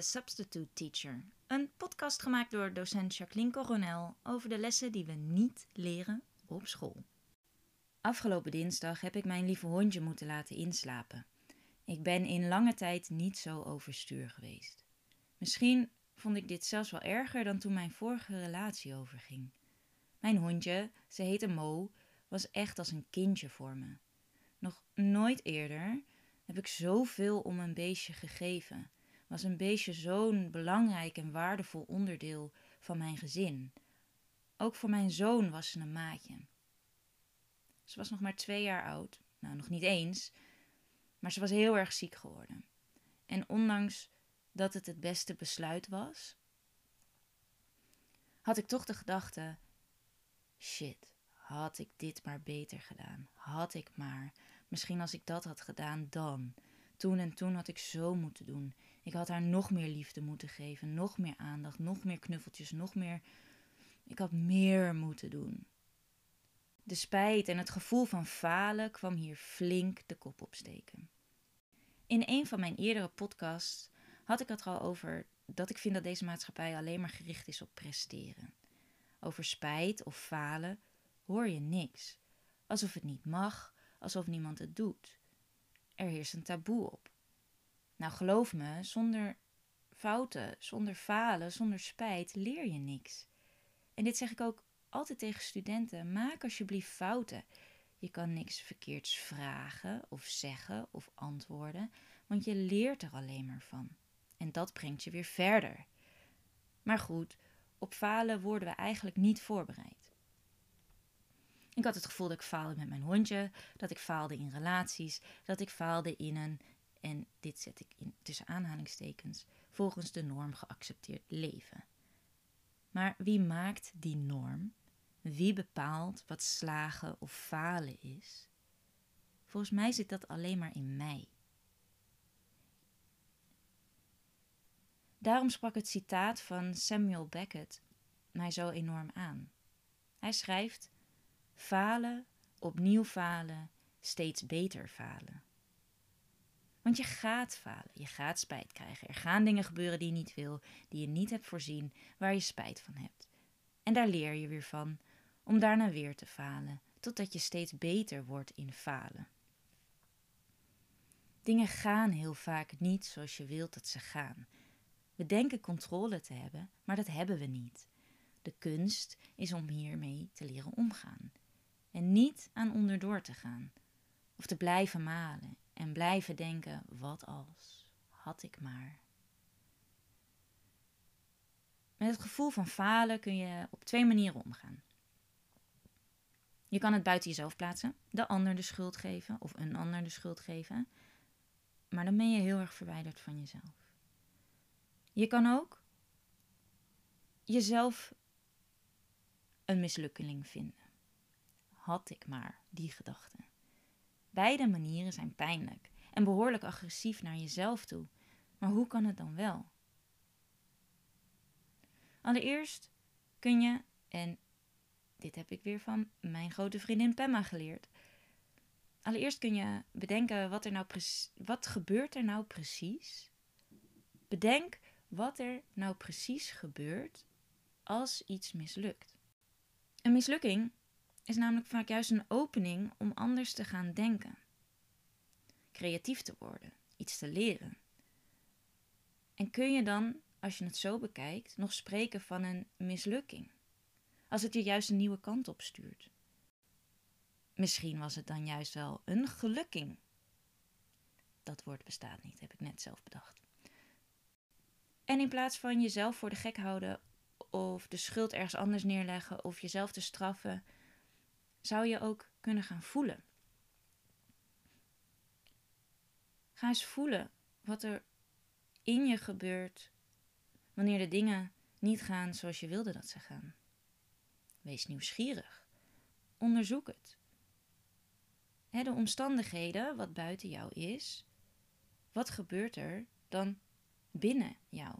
Substitute Teacher, een podcast gemaakt door docent Jacqueline Coronel over de lessen die we niet leren op school. Afgelopen dinsdag heb ik mijn lieve hondje moeten laten inslapen. Ik ben in lange tijd niet zo overstuur geweest. Misschien vond ik dit zelfs wel erger dan toen mijn vorige relatie overging. Mijn hondje, ze heette Mo, was echt als een kindje voor me. Nog nooit eerder heb ik zoveel om een beestje gegeven. Was een beestje zo'n belangrijk en waardevol onderdeel van mijn gezin. Ook voor mijn zoon was ze een maatje. Ze was nog maar twee jaar oud, nou nog niet eens, maar ze was heel erg ziek geworden. En ondanks dat het het beste besluit was, had ik toch de gedachte: shit, had ik dit maar beter gedaan? Had ik maar. Misschien als ik dat had gedaan, dan. Toen en toen had ik zo moeten doen. Ik had haar nog meer liefde moeten geven, nog meer aandacht, nog meer knuffeltjes, nog meer. Ik had meer moeten doen. De spijt en het gevoel van falen kwam hier flink de kop opsteken. In een van mijn eerdere podcasts had ik het al over dat ik vind dat deze maatschappij alleen maar gericht is op presteren. Over spijt of falen hoor je niks. Alsof het niet mag, alsof niemand het doet. Er heerst een taboe op. Nou, geloof me, zonder fouten, zonder falen, zonder spijt leer je niks. En dit zeg ik ook altijd tegen studenten: maak alsjeblieft fouten. Je kan niks verkeerds vragen of zeggen of antwoorden, want je leert er alleen maar van. En dat brengt je weer verder. Maar goed, op falen worden we eigenlijk niet voorbereid. Ik had het gevoel dat ik faalde met mijn hondje, dat ik faalde in relaties, dat ik faalde in een, en dit zet ik in tussen aanhalingstekens, volgens de norm geaccepteerd leven. Maar wie maakt die norm? Wie bepaalt wat slagen of falen is? Volgens mij zit dat alleen maar in mij. Daarom sprak het citaat van Samuel Beckett mij zo enorm aan. Hij schrijft: Falen, opnieuw falen, steeds beter falen. Want je gaat falen, je gaat spijt krijgen. Er gaan dingen gebeuren die je niet wil, die je niet hebt voorzien, waar je spijt van hebt. En daar leer je weer van, om daarna weer te falen, totdat je steeds beter wordt in falen. Dingen gaan heel vaak niet zoals je wilt dat ze gaan. We denken controle te hebben, maar dat hebben we niet. De kunst is om hiermee te leren omgaan en niet aan onderdoor te gaan of te blijven malen en blijven denken: wat als, had ik maar. Met het gevoel van falen kun je op twee manieren omgaan. Je kan het buiten jezelf plaatsen, de ander de schuld geven of een ander de schuld geven, maar dan ben je heel erg verwijderd van jezelf. Je kan ook jezelf een mislukkeling vinden. Had ik maar die gedachte. Beide manieren zijn pijnlijk en behoorlijk agressief naar jezelf toe. Maar hoe kan het dan wel? Allereerst kun je, en dit heb ik weer van mijn grote vriendin Pemma geleerd. Allereerst kun je bedenken wat er nou wat gebeurt er nou precies? Bedenk wat er nou precies gebeurt als iets mislukt. Een mislukking is namelijk vaak juist een opening om anders te gaan denken, creatief te worden, iets te leren. En kun je dan, als je het zo bekijkt, nog spreken van een mislukking? Als het je juist een nieuwe kant op stuurt. Misschien was het dan juist wel een gelukking. Dat woord bestaat niet, heb ik net zelf bedacht. En in plaats van jezelf voor de gek houden of de schuld ergens anders neerleggen of jezelf te straffen, zou je ook kunnen gaan voelen. Ga eens voelen wat er in je gebeurt wanneer de dingen niet gaan zoals je wilde dat ze gaan. Wees nieuwsgierig. Onderzoek het. de omstandigheden wat buiten jou is, wat gebeurt er dan binnen jou?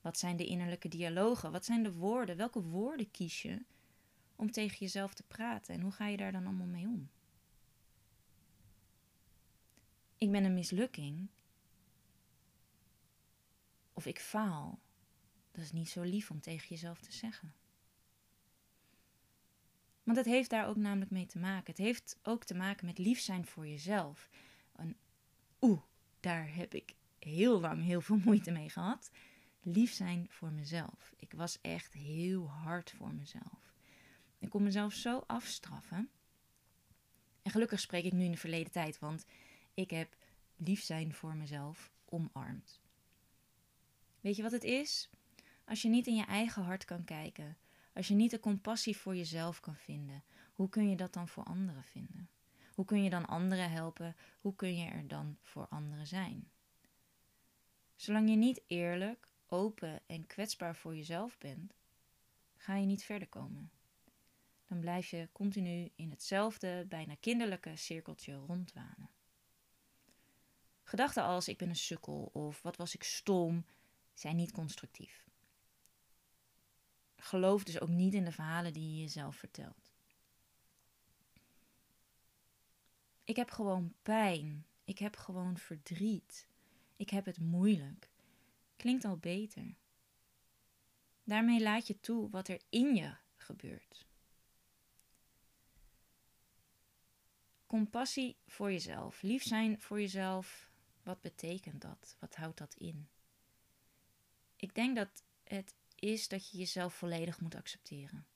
Wat zijn de innerlijke dialogen? Wat zijn de woorden? Welke woorden kies je om tegen jezelf te praten? En hoe ga je daar dan allemaal mee om? Ik ben een mislukking. of ik faal. Dat is niet zo lief om tegen jezelf te zeggen. Want het heeft daar ook namelijk mee te maken. Het heeft ook te maken met lief zijn voor jezelf. En oeh, daar heb ik heel lang heel veel moeite mee gehad. Lief zijn voor mezelf. Ik was echt heel hard voor mezelf. Ik kon mezelf zo afstraffen. En gelukkig spreek ik nu in de verleden tijd, want ik heb lief zijn voor mezelf omarmd. Weet je wat het is? Als je niet in je eigen hart kan kijken, als je niet de compassie voor jezelf kan vinden, hoe kun je dat dan voor anderen vinden? Hoe kun je dan anderen helpen? Hoe kun je er dan voor anderen zijn? Zolang je niet eerlijk, open en kwetsbaar voor jezelf bent, ga je niet verder komen. Dan blijf je continu in hetzelfde, bijna kinderlijke cirkeltje rondwanen. Gedachten als ik ben een sukkel of wat was ik stom zijn niet constructief. Geloof dus ook niet in de verhalen die je jezelf vertelt. Ik heb gewoon pijn. Ik heb gewoon verdriet. Ik heb het moeilijk. Klinkt al beter. Daarmee laat je toe wat er in je gebeurt. Compassie voor jezelf, lief zijn voor jezelf, wat betekent dat? Wat houdt dat in? Ik denk dat het is dat je jezelf volledig moet accepteren.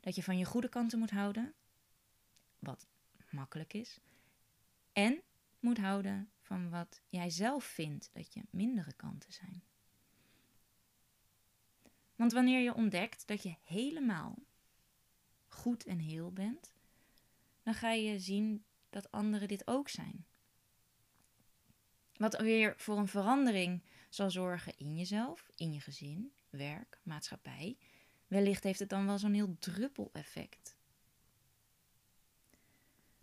Dat je van je goede kanten moet houden, wat makkelijk is, en moet houden van wat jij zelf vindt dat je mindere kanten zijn. Want wanneer je ontdekt dat je helemaal goed en heel bent, dan ga je zien dat anderen dit ook zijn. Wat weer voor een verandering zal zorgen in jezelf, in je gezin, werk, maatschappij. Wellicht heeft het dan wel zo'n heel druppeleffect.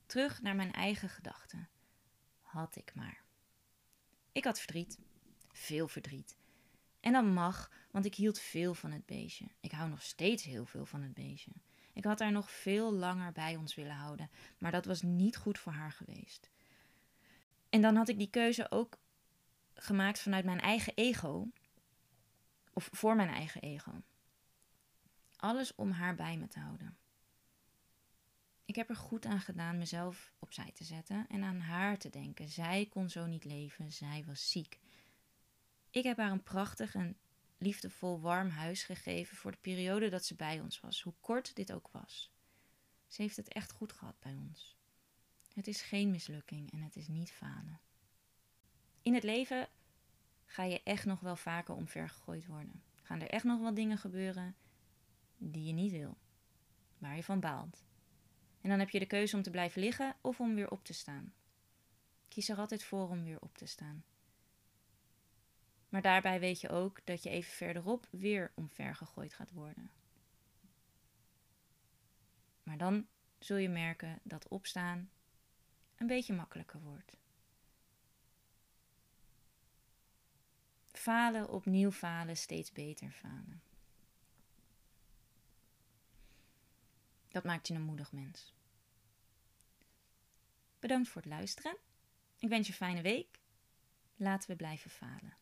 Terug naar mijn eigen gedachten. Had ik maar. Ik had verdriet. Veel verdriet. En dat mag, want ik hield veel van het beestje. Ik hou nog steeds heel veel van het beestje. Ik had haar nog veel langer bij ons willen houden, maar dat was niet goed voor haar geweest. En dan had ik die keuze ook gemaakt vanuit mijn eigen ego, of voor mijn eigen ego. Alles om haar bij me te houden. Ik heb er goed aan gedaan mezelf opzij te zetten en aan haar te denken. Zij kon zo niet leven, zij was ziek. Ik heb haar een prachtig en liefdevol warm huis gegeven voor de periode dat ze bij ons was, hoe kort dit ook was. Ze heeft het echt goed gehad bij ons. Het is geen mislukking en het is niet falen. In het leven ga je echt nog wel vaker omvergegooid worden. Gaan er echt nog wel dingen gebeuren die je niet wil, waar je van baalt. En dan heb je de keuze om te blijven liggen of om weer op te staan. Kies er altijd voor om weer op te staan. Maar daarbij weet je ook dat je even verderop weer omvergegooid gaat worden. Maar dan zul je merken dat opstaan een beetje makkelijker wordt. Falen, opnieuw falen, steeds beter falen. Dat maakt je een moedig mens. Bedankt voor het luisteren. Ik wens je een fijne week. Laten we blijven falen.